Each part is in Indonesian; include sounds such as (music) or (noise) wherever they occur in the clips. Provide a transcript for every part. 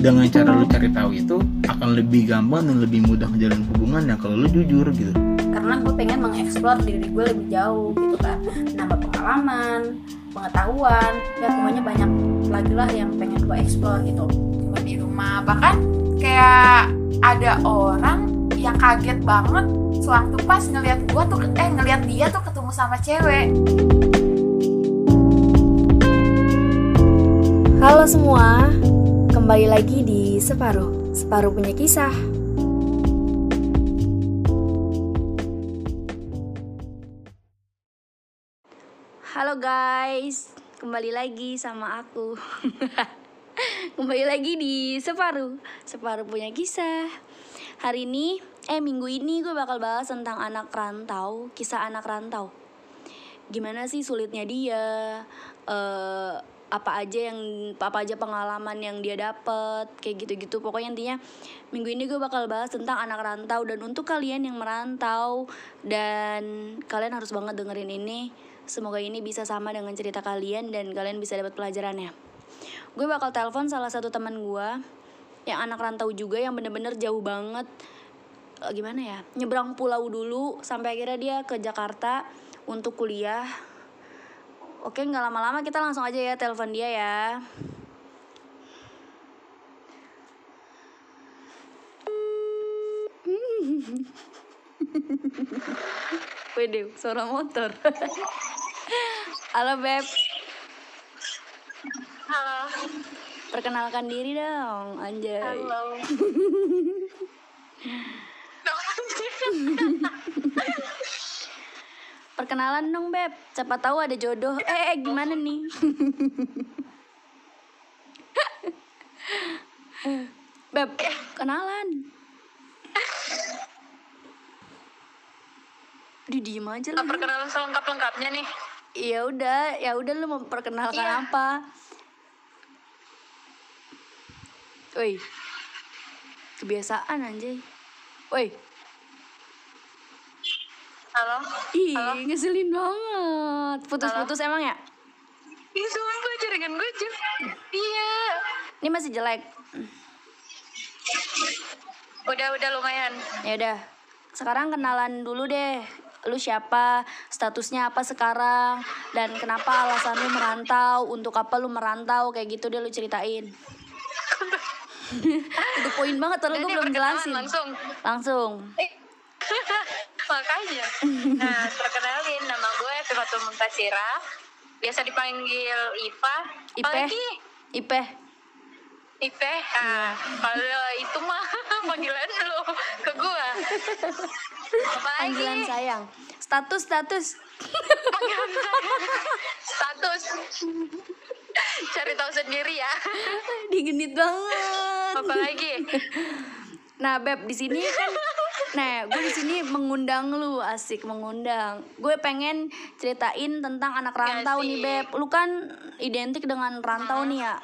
dengan cara lu cari tahu itu akan lebih gampang dan lebih mudah menjalin hubungan ya kalau lu jujur gitu. Karena gue pengen mengeksplor diri gue lebih jauh gitu kan. Nambah pengalaman pengetahuan ya pokoknya banyak lagi lah yang pengen gue eksplor gitu. Cuma di rumah bahkan kayak ada orang yang kaget banget sewaktu pas ngelihat gua tuh eh ngelihat dia tuh ketemu sama cewek. Halo semua, kembali lagi di Separuh, Separuh punya kisah. Halo guys, kembali lagi sama aku. (laughs) kembali lagi di Separuh, Separuh punya kisah. Hari ini, eh minggu ini gue bakal bahas tentang anak rantau, kisah anak rantau. Gimana sih sulitnya dia? eh apa aja yang apa aja pengalaman yang dia dapet kayak gitu-gitu. Pokoknya intinya minggu ini gue bakal bahas tentang anak rantau. Dan untuk kalian yang merantau dan kalian harus banget dengerin ini semoga ini bisa sama dengan cerita kalian dan kalian bisa dapat pelajarannya. Gue bakal telepon salah satu teman gue yang anak rantau juga yang bener-bener jauh banget Eh, gimana ya nyebrang pulau dulu sampai akhirnya dia ke Jakarta untuk kuliah Oke, nggak lama-lama kita langsung aja ya telepon dia ya. (laughs) Wede, suara motor. (laughs) Halo Beb, halo perkenalkan diri dong, anjay. halo (laughs) Perkenalan dong Beb, siapa tahu ada jodoh. Eh, eh gimana nih? (laughs) Beb, kenalan. Di diem aja lah. perkenalan selengkap lengkapnya nih Ya udah, ya udah lu mau perkenalkan Iya. apa? Woi. Kebiasaan anjay. Woi, halo ih Halo? ngeselin banget. Putus-putus emang ya? Ih sumpah jaringan gue jam Iya Ini masih jelek. Udah udah lumayan Ya udah. Sekarang kenalan dulu deh. Lu siapa? Statusnya apa sekarang? Dan kenapa alasan lu merantau? Untuk apa lu merantau? Kayak gitu deh lu ceritain. (laughs) Itu poin banget, terus gue belum jelasin. Langsung Langsung. (laughs) Makanya Nah perkenalin nama gue Fifatul Muntasira Biasa dipanggil Ipa Ipe? Ipe. Ipe nah, Kalau itu mah (laughs) panggilan lu ke gue Panggilan sayang. Status, status. (laughs) Status Cari tahu sendiri ya Digenit banget. Apalagi Nah, Beb, di sini kan Nah, gue di sini mengundang lu, asik mengundang. Gue pengen ceritain tentang anak rantau nih. Beb. Lu kan identik dengan rantau nih ya.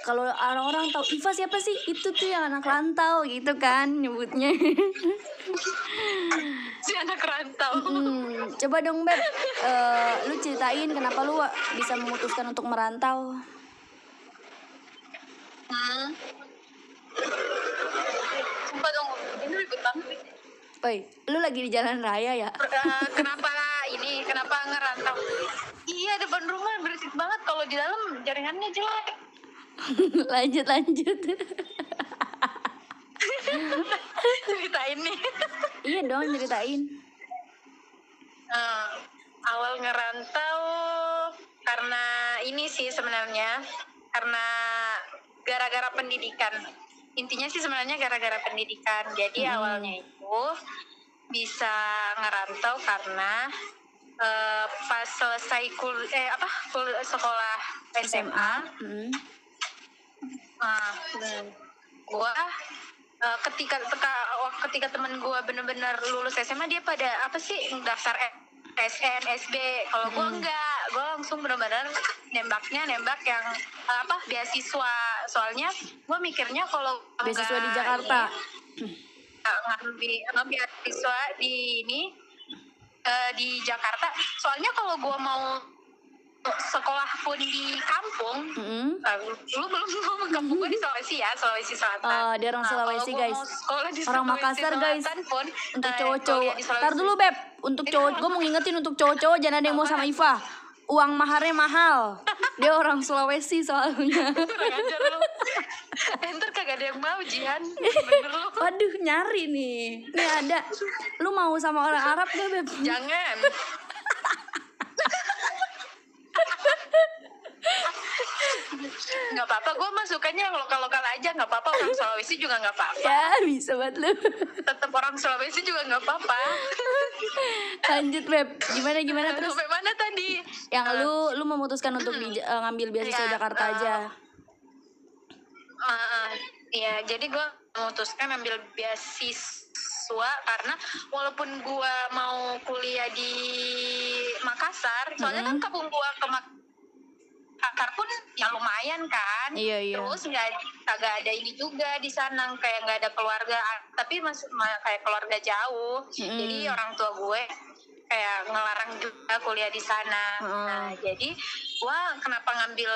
Kalau orang-orang tahu Iva siapa sih? Itu tuh yang anak rantau gitu kan nyebutnya. (laughs) si anak rantau Hmm, coba dong, Beb. Eh, lu ceritain kenapa lu bisa memutuskan untuk merantau. hmm. Sumpah dong Ini ribet banget nih. Woi, lu lagi di jalan raya ya? Eh, kenapa ini? Kenapa ngerantau? Iya depan rumah berisik banget. Kalau di dalam jaringannya jelek. (laughs) Lanjut, lanjut. ceritain nih. Iya dong, ceritain. Eh, awal ngerantau karena ini sih sebenarnya. Karena gara-gara pendidikan intinya sih sebenarnya gara-gara pendidikan jadi Hmm. awalnya itu bisa ngerantau karena eh, pas selesai kul eh apa kul sekolah SMA Hmm. Nah, gua eh, ketika ketika ketika temen gua bener-bener lulus SMA dia pada apa sih daftar SN, SB. Kalau gua Hmm. enggak, gua langsung bener-bener nembaknya nembak yang apa beasiswa. Soalnya gua mikirnya kalau Beasiswa di Jakarta. ngambil nggak beasiswa di ini eh, di Jakarta. Soalnya kalau gua mau sekolah pun di kampung Mm-mm. eh, lu belum (laughs) ngomong kampung gue di Sulawesi ya Sulawesi Selatan Oh, dia orang Nah, Sulawesi, gua guys. di Orang Sulawesi Makassar, guys. Pun, Untuk eh, cowok-cowok. di Sulawesi. Ntar dulu beb, untuk cowok, gue mau ngingetin untuk cowok-cowok jangan ada yang mau sama (laughs) Iva. Uang maharnya mahal. Dia orang Sulawesi soalnya. Enter kagak ada yang mau Jihan bener lu Waduh, nyari nih. Nih ada. Lu mau sama orang Arab gak beb? jangan nggak apa-apa gue masukannya yang lokal-lokal aja nggak apa-apa orang Sulawesi juga nggak apa-apa Ya bisa banget lu. tetap orang Sulawesi juga nggak apa-apa Lanjut beb. Gimana gimana terus? sampai mana tadi Yang lu lu memutuskan untuk di, eh, ngambil beasiswa Ya, Jakarta eh, aja. Ah. Iya, jadi gue memutuskan ambil beasiswa karena walaupun gue mau kuliah di Makassar, soalnya kan kampung gue ke Makassar pun ya lumayan kan. Iya, iya. Terus nggak kagak ada ini juga di sana kayak nggak ada keluarga, tapi masih ma- kayak keluarga jauh. Mm. Jadi orang tua gue kayak ngelarang juga kuliah di sana. Mm. Nah, jadi gua kenapa ngambil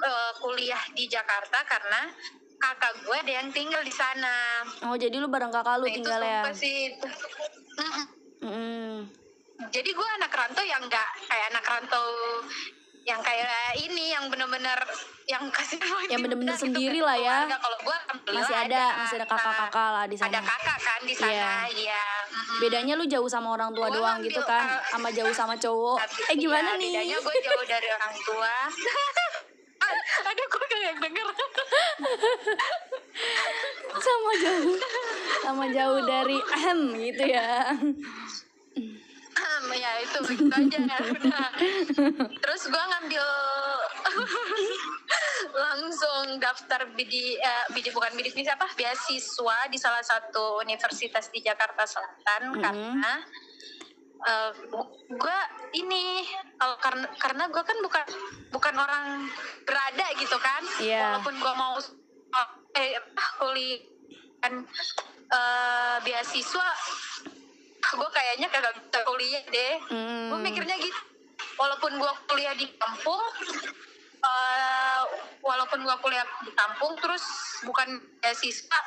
eh, kuliah di Jakarta karena kakak gue ada yang tinggal di sana. Oh jadi lu bareng kakak lu Nah, itu tinggal ya? sumpah sih. itu. Mm-mm. Mm. Jadi gue anak rantau yang enggak kayak anak rantau yang kayak ini yang bener-bener yang kasih (laughs) Yang bener-bener sendiri lah ya. Kalau gue Masih ada, masih ada kakak-kakak lah di Ada sana. kakak kan di sana, Iya. iya. Mm-mm. Bedanya lu jauh sama orang tua Gua doang gitu kan, eh, sama jauh sama cowok. Tapi- Eh gimana iya, nih? Bedanya gue jauh dari orang tua. (laughs) Aduh, gue kayak denger. sama jauh, sama jauh dari ahem gitu ya. Ya itu begitu aja udah. (laughs) Terus gue ngambil (laughs) langsung daftar bidi eh, bidi bukan bidik ini apa beasiswa di salah satu universitas di Jakarta Selatan Mhm. karena gue ini kalau karena karena gue kan bukan bukan orang berada gitu kan Iya. walaupun gue mau eh apa, kuliah kan eh, beasiswa gue kayaknya kagak bisa kuliah deh. Hmm. gue mikirnya gitu. Walaupun gue kuliah di kampung eh, walaupun gue kuliah di kampung terus bukan beasiswa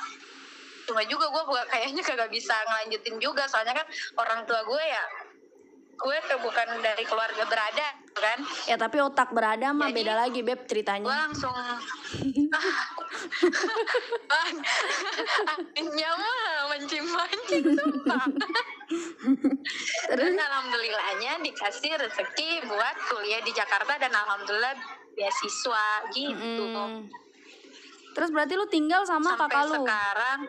cuma juga gue kayaknya kagak bisa ngelanjutin juga. Soalnya kan orang tua gue ya gue tuh bukan dari keluarga berada kan Ya tapi otak berada mah Jadi, beda lagi beb gue ceritanya. langsung (laughs) anginnya mah mancing-mancing sumpah dan alhamdulillahnya dikasih rezeki buat kuliah di Jakarta dan alhamdulillah beasiswa gitu Mm. Terus berarti lu tinggal sama sampai kakak lu. sekarang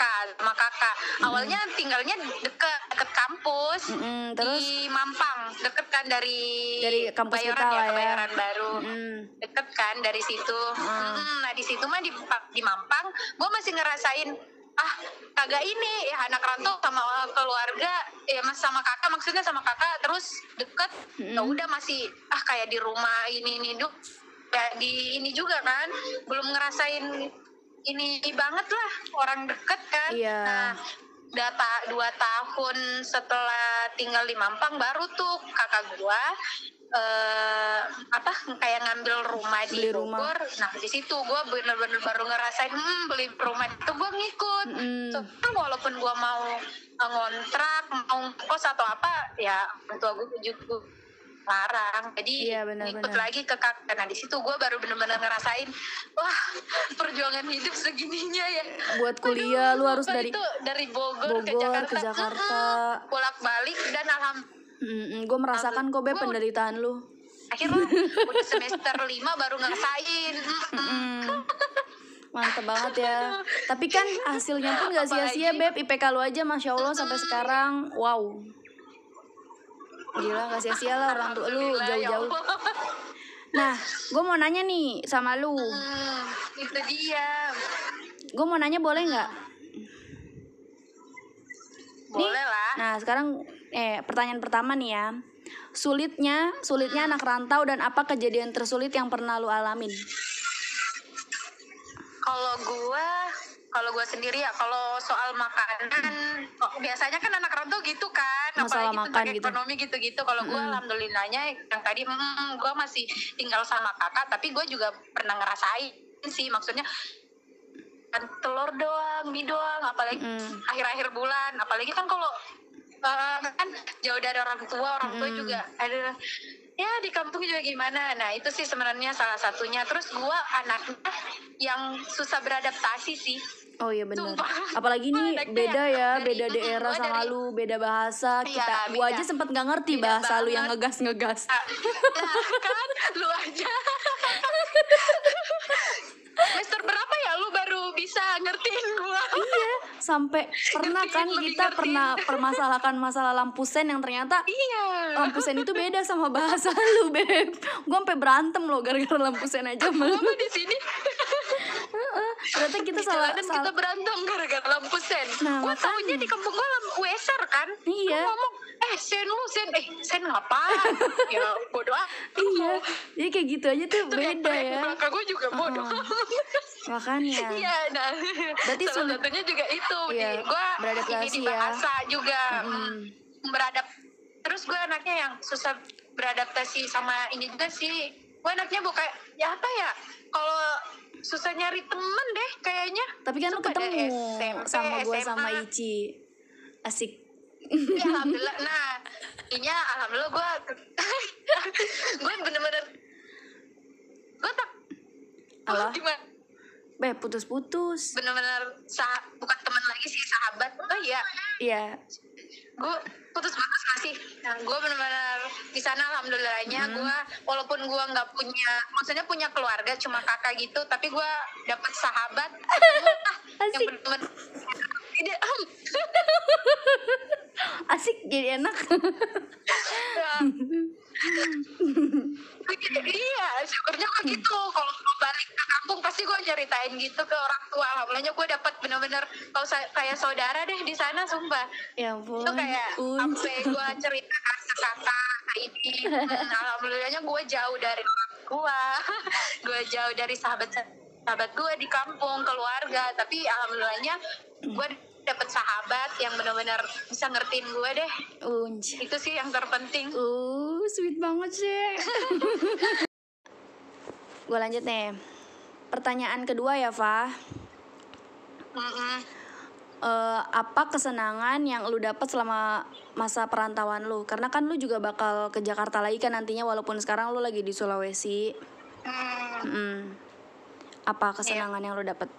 kakak sama kakak awalnya tinggalnya deket deket kampus Mm-mm, terus di Mampang deket kan dari Dari kampus Bayoran kita lah ya. Kebayoran baru Mm. deket kan dari situ Hmm. Mm, nah di situ mah di, di Mampang gue masih ngerasain ah kagak ini ya anak rantau sama keluarga ya mas sama kakak maksudnya sama kakak terus deket Hmm. ya udah masih ah kayak di rumah ini ini duk ya di ini juga kan belum ngerasain ini banget lah orang deket kan Iya. nah data dua tahun setelah tinggal di Mampang baru tuh kakak gua eh apa kayak ngambil rumah di Beli rumah. Bogor nah di situ gua bener-bener baru ngerasain hmm, beli rumah itu gua ngikut Mm-mm. So, walaupun gua mau eh, ngontrak mau kos atau apa ya orang tua gua juga larang jadi Iya, benar, ngikut benar. lagi ke kakak nah di situ gua baru bener-bener ngerasain wah perjuangan hidup segininya ya buat kuliah lu harus dari itu dari Bogor, ke Bogor Jakarta, ke Jakarta. bolak balik dan alhamdulillah gue merasakan kok Gua- penderitaan lu. akhirnya (laughs) udah semester 5 baru ngerasain. Mm. Mantep banget ya. Tapi kan hasilnya pun gak sia-sia beb. IPK lu aja masya Allah sampai sekarang wow. Gila gak sia-sia lah orang tua lu ya jauh-jauh. Nah, gue mau nanya nih sama lu. Hmm, itu dia Gue mau nanya boleh nggak? boleh lah Nah, sekarang eh pertanyaan pertama nih ya. Sulitnya, sulitnya anak rantau dan apa kejadian tersulit yang pernah lu alamin? kalau gua kalau gue sendiri ya kalau soal makanan oh, biasanya kan anak rantau gitu kan Masalah apalagi makan gitu. ekonomi gitu-gitu kalau gue Mm-mm. alhamdulillahnya yang tadi mm, gue masih tinggal sama kakak tapi gue juga pernah ngerasain sih maksudnya kan telur doang mie doang apalagi Mm-mm. akhir-akhir bulan apalagi kan kalau eh, kan jauh dari orang tua orang tua Mm-mm. juga ada ya di kampung juga gimana nah itu sih sebenarnya salah satunya terus gua anaknya yang susah beradaptasi sih Oh iya benar. Apalagi (laughs) nih Anaknya beda ya, dari- beda daerah gua sama dari- lu, beda bahasa. Iya, Kita gua beda. aja sempet nggak ngerti Beda bahasa lu yang banget. ngegas-ngegas. nah, kan lu aja (laughs) Mister berapa bisa ngertiin gua Iya, sampai (laughs) pernah kan kita ngertiin. pernah permasalahkan masalah lampu sen yang ternyata iya lampu sen itu beda sama bahasa (laughs) lu, Beb. Gua sampai berantem loh gara-gara lampu sen aja sama lu. Mama di sini Ternyata kita di salah, kita berantem gara-gara lampu sen. Nah, gua makanya. tahunya di kampung gua lampu weser kan. Iya. Gua ngomong, eh sen lu sen, eh sen ngapain? (laughs) ya bodoh ah. Iya, jadi kayak gitu aja tuh yang beda ya. belakang gua juga bodoh. Makanya. Iya, nah. Berarti salah sulit- satunya juga itu. Iya, beradaptasi ini di ya. bahasa juga. Mm-mm. mm, Beradap. Terus gue anaknya yang susah beradaptasi sama ini juga sih. Gue anaknya bukan ya apa ya? Kalau susah nyari temen deh kayaknya. Tapi kan Sumpah, ketemu SMP, sama gua sama. Ici. Asik. Ya, alhamdulillah. Nah, intinya alhamdulillah gue (laughs) gue bener-bener gue tak Alah. gimana Beb, putus-putus. bener-bener sah bukan teman lagi sih sahabat oh iya Iya. gue putus-putus masih nah gue bener-bener di sana alhamdulillahnya gue walaupun gue nggak punya maksudnya punya keluarga cuma kakak gitu tapi gue dapet sahabat. (laughs) Yang tidak (laughs) Asik jadi enak. (laughs) iya syukurnya gue gitu. Kalau kampung pasti gue ceritain gitu ke orang tua alhamdulillahnya gue dapat bener-bener sa- kayak saudara deh di sana sumpah ya ampun. itu kayak sampai gue cerita ke kakak ini (laughs) alhamdulillahnya gue jauh dari tua (laughs) gue jauh dari sahabat sahabat gue di kampung keluarga tapi alhamdulillahnya gue dapet sahabat yang benar-benar bisa ngertiin gue deh Unj. itu sih yang terpenting Uh, sweet banget sih. (laughs) gue lanjut nih. Pertanyaan kedua ya, Fa. Mm-mm. Eh, apa kesenangan yang lu dapat selama masa perantauan lu? Karena kan lu juga bakal ke Jakarta lagi kan nantinya walaupun sekarang lu lagi di Sulawesi. Hmm, Mm. Apa kesenangan yang lu dapat?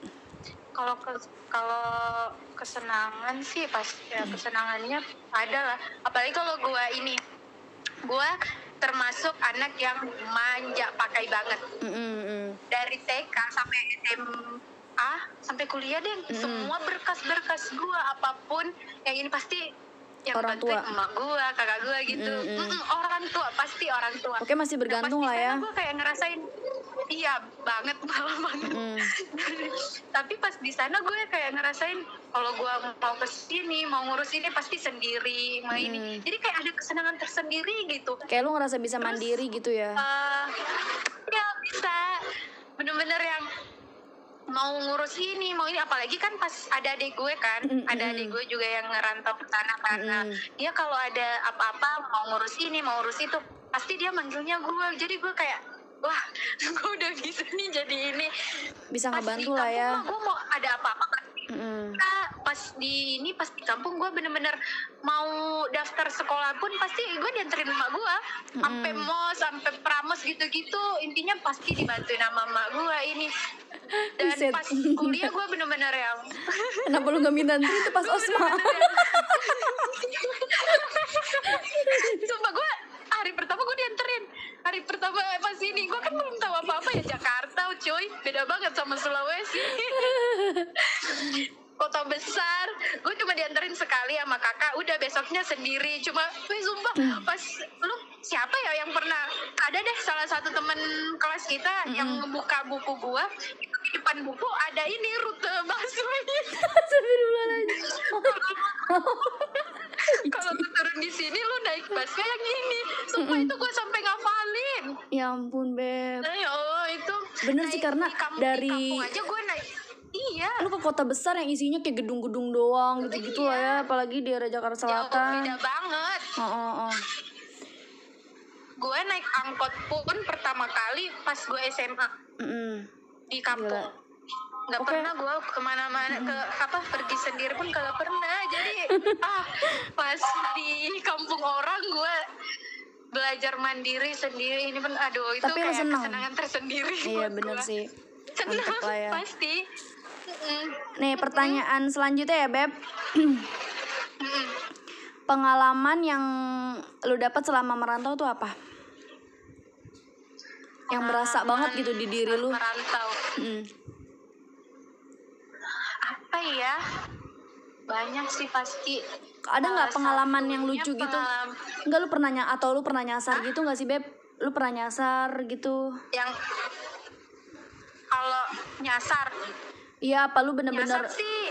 kalau ke- kalau kesenangan sih pasti ya kesenangannya ada lah apalagi kalau gue ini gue termasuk anak yang manja pakai banget Mm-mm-mm. dari TK sampai SMA sampai kuliah deh Mm-mm. semua berkas-berkas gue apa pun yang ini pasti yang Orang tua. emak gue kakak gue gitu Mm-mm. Mm-mm, orang tua pasti orang tua Oke masih bergantung lah ya. gue kayak ngerasain iya banget malah banget Mm. (laughs) tapi pas di sana gue kayak ngerasain kalau gue mau ke sini mau ngurus ini pasti sendiri mau ini Mm. jadi kayak ada kesenangan tersendiri gitu Kayak lu ngerasa bisa mandiri gitu ya. Eh, ya bisa bener-bener yang mau ngurus ini mau ini apalagi kan pas ada adik gue kan Mm-mm. ada adik gue juga yang ngerantau ke sana karena Mm-mm. dia kalau ada apa-apa mau ngurus ini mau ngurus itu pasti dia manggilnya gue jadi gue kayak wah (laughs) gue udah bisa nih jadi ini Bisa ngebantu lah ya. gue mau ada apa-apa. Nah, pas di ini pas di kampung gue bener-bener mau daftar sekolah pun pasti gue dianterin emak gue sampai Mm. mos sampai pramos gitu-gitu intinya pasti dibantuin sama emak gue ini (laughs) dan Buset. pas kuliah gue bener-bener yang (laughs) Kenapa lu gak minta antri itu pas Osma? Sumpah gue hari pertama gue dianterin hari pertama pas ini? Gue kan belum tahu apa-apa ya Jakarta cuy. Beda banget sama Sulawesi. (laughs) Kota besar. Gue cuma dianterin sekali sama kakak. Udah besoknya sendiri. Cuma wih sumpah pas lu siapa ya yang pernah? Ada deh salah satu temen kelas kita yang ngebuka buku gua. Di depan buku ada ini rute busway. (laughs) Kalau lu turun di sini lu naik busway yang ini. Sumpah itu gua sampai ngafalin Ya ampun, Beb. Nah, ya Allah itu Bener sih, karena di kampung, dari- di kampung aja gue naik iya iya lu ke kota besar yang isinya kayak gedung-gedung doang gitu-gitu lah ya apalagi di daerah Jakarta jauh Selatan beda banget oh, oh, oh. gue naik angkot pun pertama kali pas gue SMA Mm-mm. di kampung Gila. nggak Oke. pernah gue ke mana-mana ke apa pergi sendiri pun kagak pernah jadi (laughs) ah pas di kampung orang gue belajar mandiri sendiri ini pun aduh itu Tapi kayak seneng? kesenangan tersendiri iya gua. sih. Lah ya. pasti. Nih pertanyaan selanjutnya ya beb. Pengalaman yang lu dapat selama merantau tuh apa? Yang berasa banget gitu di diri lu? merantau. Mm. apa ya banyak sih pasti. Ada nggak pengalaman yang lucu gitu? Enggak lu pernah ny- atau lu pernah nyasar gitu nggak sih beb? Lu pernah nyasar gitu? Yang kalau nyasar? Iya apa lu bener-bener nyasar sih.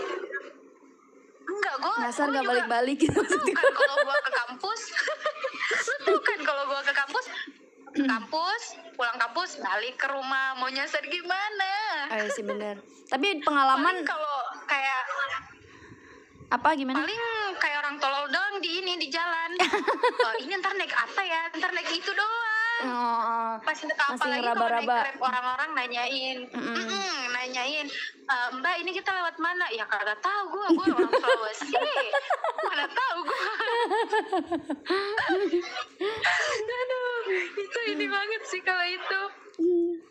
Enggak gue nyasar nggak balik-balik gitu kan kalau gua ke kampus. (laughs) Lu tuh kan kalau gua ke kampus. Ke (clears throat) kampus pulang kampus balik ke rumah. Mau nyasar gimana? Iya sih bener. (laughs) Tapi pengalaman kalau kayak apa gimana? Paling kayak orang tolol doang di ini di jalan. (laughs) Oh, ini ntar naik apa ya? Ntar naik itu doang. Oh, oh. pas Masih apalagi kalau naik ngeraba-raba. grab orang-orang nanyain. Mm-mm. Mm-mm, nanyain "E, mbak ini kita lewat mana? Ya kagak tahu gue gue orang (laughs) Sulawesi. Mana tahu gue (laughs) aduh itu ini banget sih kalau itu.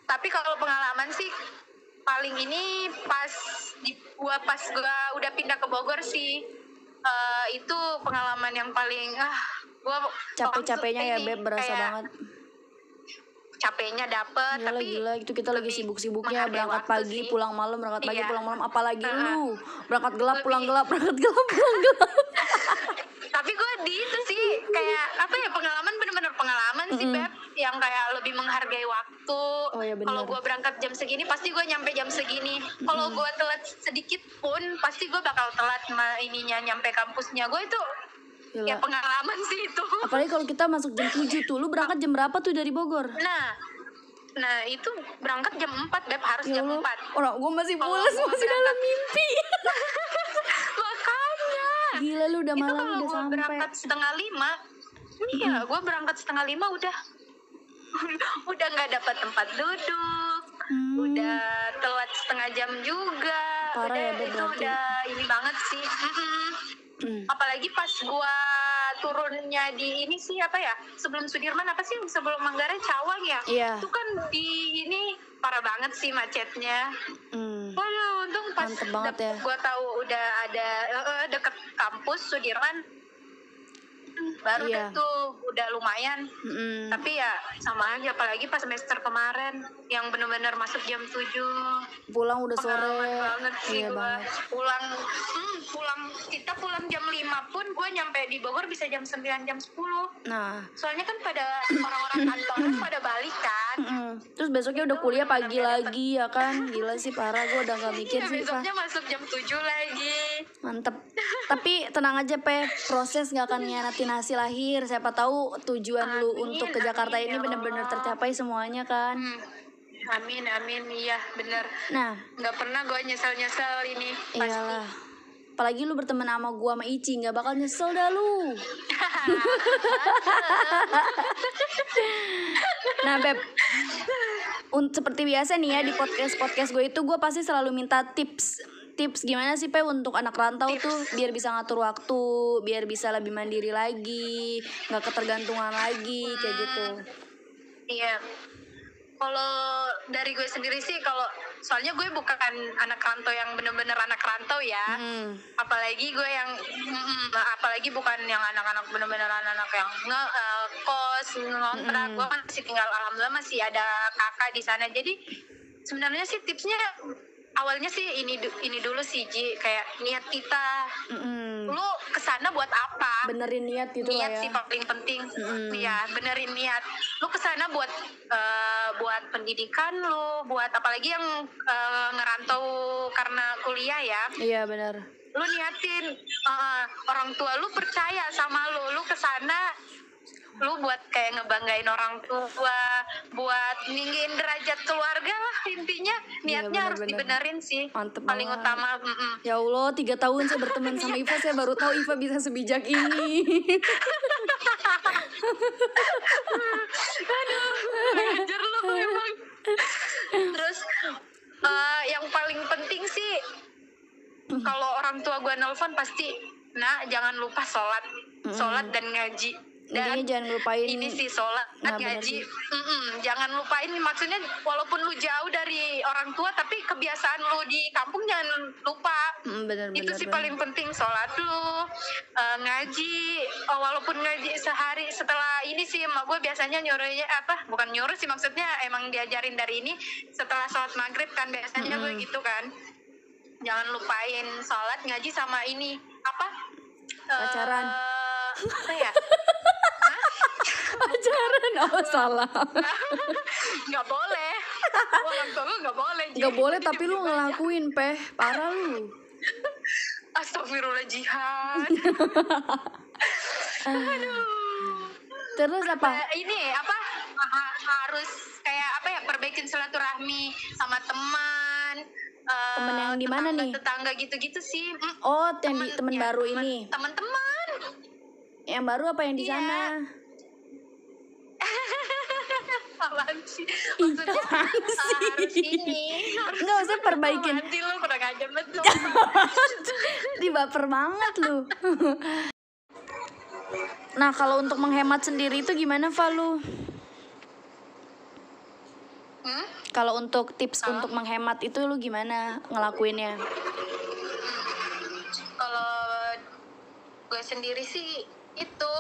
Tapi kalau pengalaman sih paling ini pas di gua pas gua udah pindah ke Bogor sih eh, itu pengalaman yang paling ah gua capek-capeknya ya beb berasa kayak banget capeknya dapet Gila tapi gila itu kita lagi sibuk-sibuknya berangkat pagi sih. pulang malam berangkat pagi Iya. pulang malam apalagi Uh-uh. lu berangkat gelap Lebih- pulang gelap berangkat gelap pulang gelap (laughs) tapi gue di itu sih kayak apa ya pengalaman bener-bener pengalaman sih Mm-mm. beb yang kayak lebih menghargai waktu Oh, iya, bener. Kalau gue berangkat jam segini pasti gue nyampe jam segini. Kalau gue telat sedikit pun pasti gue bakal telat ininya nyampe kampusnya. Gue itu Gila. ya pengalaman sih itu. Apalagi kalau kita masuk jam 7 tuh lu berangkat jam berapa tuh dari Bogor? Nah nah itu berangkat jam 4 beb. Harus ya jam Allah. 4 orang gue masih Kalau pulas masih dalam mimpi. (laughs) Makanya. Gila lu udah itu malam kalau udah gue sampai. berangkat setengah lima iya gue berangkat setengah lima udah (laughs) udah nggak dapat tempat duduk Hmm. udah telat setengah jam juga Parah udah ya, itu berarti. udah ini banget sih. Hmm. apalagi pas gua turunnya di ini sih apa ya sebelum Sudirman apa sih sebelum Manggarai Cawang ya Iya. itu kan di ini parah banget sih macetnya Hmm. Waduh, untung pas Mantep banget dap- ya. gua tahu udah ada eh, deket kampus Sudirman baru Iya. deh tuh udah lumayan. Mm-mm. tapi ya sama aja apalagi pas semester kemarin yang bener-bener masuk jam 7 pulang udah sore. Banget sih iya gua. banget. Pulang hmm, pulang kita pulang jam 5 pun gue nyampe di Bogor bisa jam 9 jam 10 nah. Soalnya kan pada orang-orang kantoran pada balik kan Mm-mm. terus besoknya udah kuliah pagi lagi ya kan? Gila sih parah. Gue udah gak mikir Iya, sih besoknya masuk jam 7 lagi. Mantep. Tapi tenang aja pe. Proses gak akan ngianatin hasil akhir. Siapa tahu tujuan lu Amin, untuk ke Jakarta amin, ini ya bener-bener tercapai semuanya kan? Hmm. Amin amin. Iya bener. Nah. Nggak pernah gue nyesel nyesel ini pasti. iyalah apalagi lu berteman sama gua sama Ici nggak bakal nyesel dah lu. (laughs) Nah beb. Un- seperti biasa nih ya di podcast podcast gue itu gue pasti selalu minta tips. Tips gimana sih pe untuk anak rantau tuh? Biar bisa ngatur waktu biar bisa lebih mandiri lagi nggak ketergantungan lagi kayak gitu. Iya. Kalau dari gue sendiri sih kalau soalnya gue bukan anak rantau yang bener-bener anak rantau ya. Hmm. Apalagi gue yang mm, apalagi bukan yang anak-anak bener-bener anak-anak yang nge eh, kos ngontrak. Mm-mm. Gue kan masih tinggal alhamdulillah masih ada kakak di sana. Jadi sebenarnya sih tipsnya awalnya sih ini ini dulu sih Ji kayak niat kita. Mm-mm. Lu ke sana buat apa? benerin niat gitu lah niat ya sih paling penting Mm. Iya benerin niat lu ke sana buat eh, buat pendidikan lu buat apalagi yang eh, ngerantau karena kuliah ya iya benar lu niatin eh, orang tua lu percaya sama lu lu ke sana lu buat kayak ngebanggain orang tua buat ninggiin derajat keluarga lah intinya Iya, niatnya harus benar-benar. dibenerin sih Mantep paling banget. utama mm-mm. Ya Allah, tiga tahun saya berteman sama Iva, saya baru tahu Iva bisa sebijak ini. Ngajar lu emang. Terus eh, yang paling penting sih kalau orang tua gue nelpon pasti nah jangan lupa sholat sholat dan ngaji dan jangan lupain ini sih sholat Nah, ngaji jangan lupain maksudnya walaupun lu jauh dari orang tua tapi kebiasaan lu di kampung jangan lupa Mm, bener itu bener. sih bener. paling penting sholat lu eh, ngaji oh, walaupun ngaji sehari setelah ini sih emak gue biasanya nyuruhnya apa bukan nyuruh sih maksudnya emang diajarin dari ini setelah sholat maghrib kan biasanya gue gitu kan jangan lupain sholat ngaji sama ini apa Eh, Pacaran. apa ya (laughs) Pacaran, oh salah. nggak boleh orang tua nggak boleh Gak Ji. boleh tapi lu ngelakuin, Peh. Parah lu. astagfirullah jihad Terus apa? Ini apa ha- harus kayak apa ya perbaikin silaturahmi sama teman eh, Temen yang di mana nih? tetangga gitu-gitu sih Mm, Oh, di temen ya, baru temen- ini. teman-teman Yang baru apa yang di Iya. (laughs) apaan sih maksudnya apaan eh, harus ini harus Nggak usah perbaikin. Sih lu kurang ajar betul (laughs) Di baper banget lu. Nah, kalau untuk menghemat sendiri itu gimana, Val, lu? Hmm? Kalau untuk tips untuk menghemat itu lu gimana ngelakuinnya? kalau gue sendiri sih itu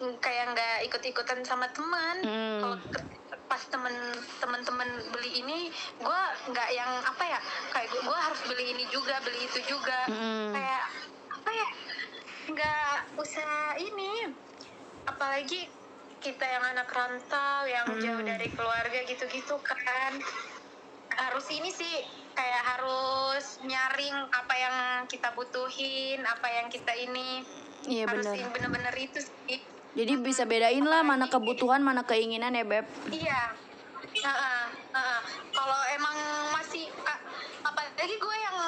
mm, kayak nggak ikut-ikutan sama teman Hmm. kalau pas temen temen-temen beli ini gue nggak yang apa ya kayak gue, gue harus beli ini juga beli itu juga Hmm. kayak apa ya nggak usah ini apalagi kita yang anak rantau yang Hmm. jauh dari keluarga gitu-gitu kan harus ini sih kayak harus nyaring apa yang kita butuhin apa yang kita ini Iya harus benar. yang bener-bener itu sih Jadi bisa bedain lah mana kebutuhan, mana keinginan ya, Beb. iya Heeh, heeh. kalau emang masih a- apalagi gue yang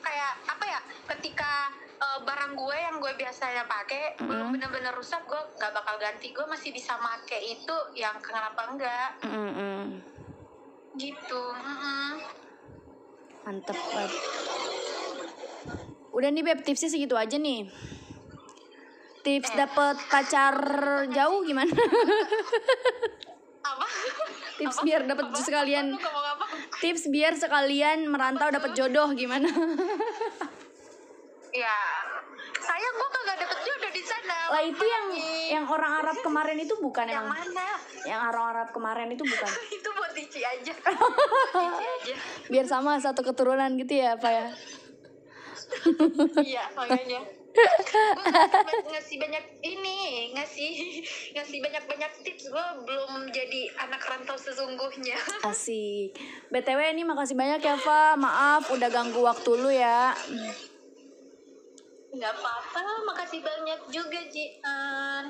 kayak apa ya ketika eh, barang gue yang gue biasanya pakai belum bener-bener rusak gue nggak bakal ganti gue masih bisa make itu yang kenapa enggak Mm-mm. gitu Mm-mm. Mantep banget. Udah nih Beb, tipsnya segitu aja nih. Tips dapet pacar jauh gimana? apa? Tips biar dapet sekalian ngomong apa? tips biar sekalian merantau dapet jodoh gimana? ya saya gue kagak dapet jodoh di sana. Lah itu yang yang orang Arab kemarin itu bukan yang emang mana? yang orang Arab kemarin itu bukan. (laughs) Itu buat Cici aja. (laughs) Buat Cici aja. Biar sama satu keturunan gitu ya apa ya? (laughs) Iya makanya gue ngasih banyak ini ngasih ngasih banyak banyak tips. Gue belum jadi anak rantau sesungguhnya. Asik. Btw ini makasih banyak ya Fa. Maaf udah ganggu waktu lu ya. Nggak apa-apa makasih banyak juga Jian.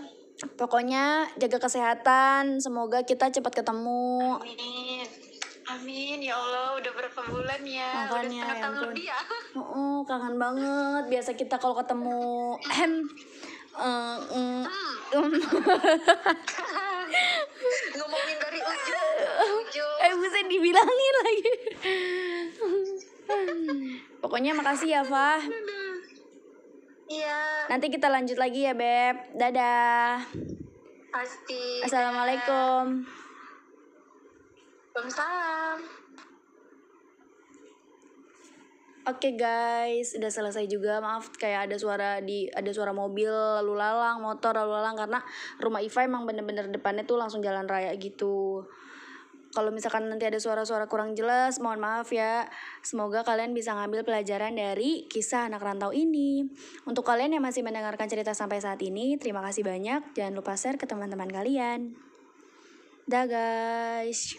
Pokoknya jaga kesehatan. Semoga kita cepat ketemu. Amin amin ya Allah udah berapa bulan ya Makanya, udah setengah ya tahun lebih ya (laughs) Oh, kangen banget. Biasa kita kalau ketemu em eh, mm, Hmm. (laughs) ngomongin dari ujung ujung eh bisa dibilangin lagi. Pokoknya makasih ya, Fah. iya Nanti kita lanjut lagi ya, Beb. Dadah. pasti Assalamualaikum. Waalaikumsalam Oke guys, udah selesai juga. Maaf kayak ada suara di ada suara mobil lalu lalang, motor lalu lalang karena rumah Iva emang bener-bener depannya tuh langsung jalan raya gitu. Kalau misalkan nanti ada suara-suara kurang jelas, mohon maaf ya. Semoga kalian bisa ngambil pelajaran dari kisah anak rantau ini. Untuk kalian yang masih mendengarkan cerita sampai saat ini, terima kasih banyak. Jangan lupa share ke teman-teman kalian. Dah guys.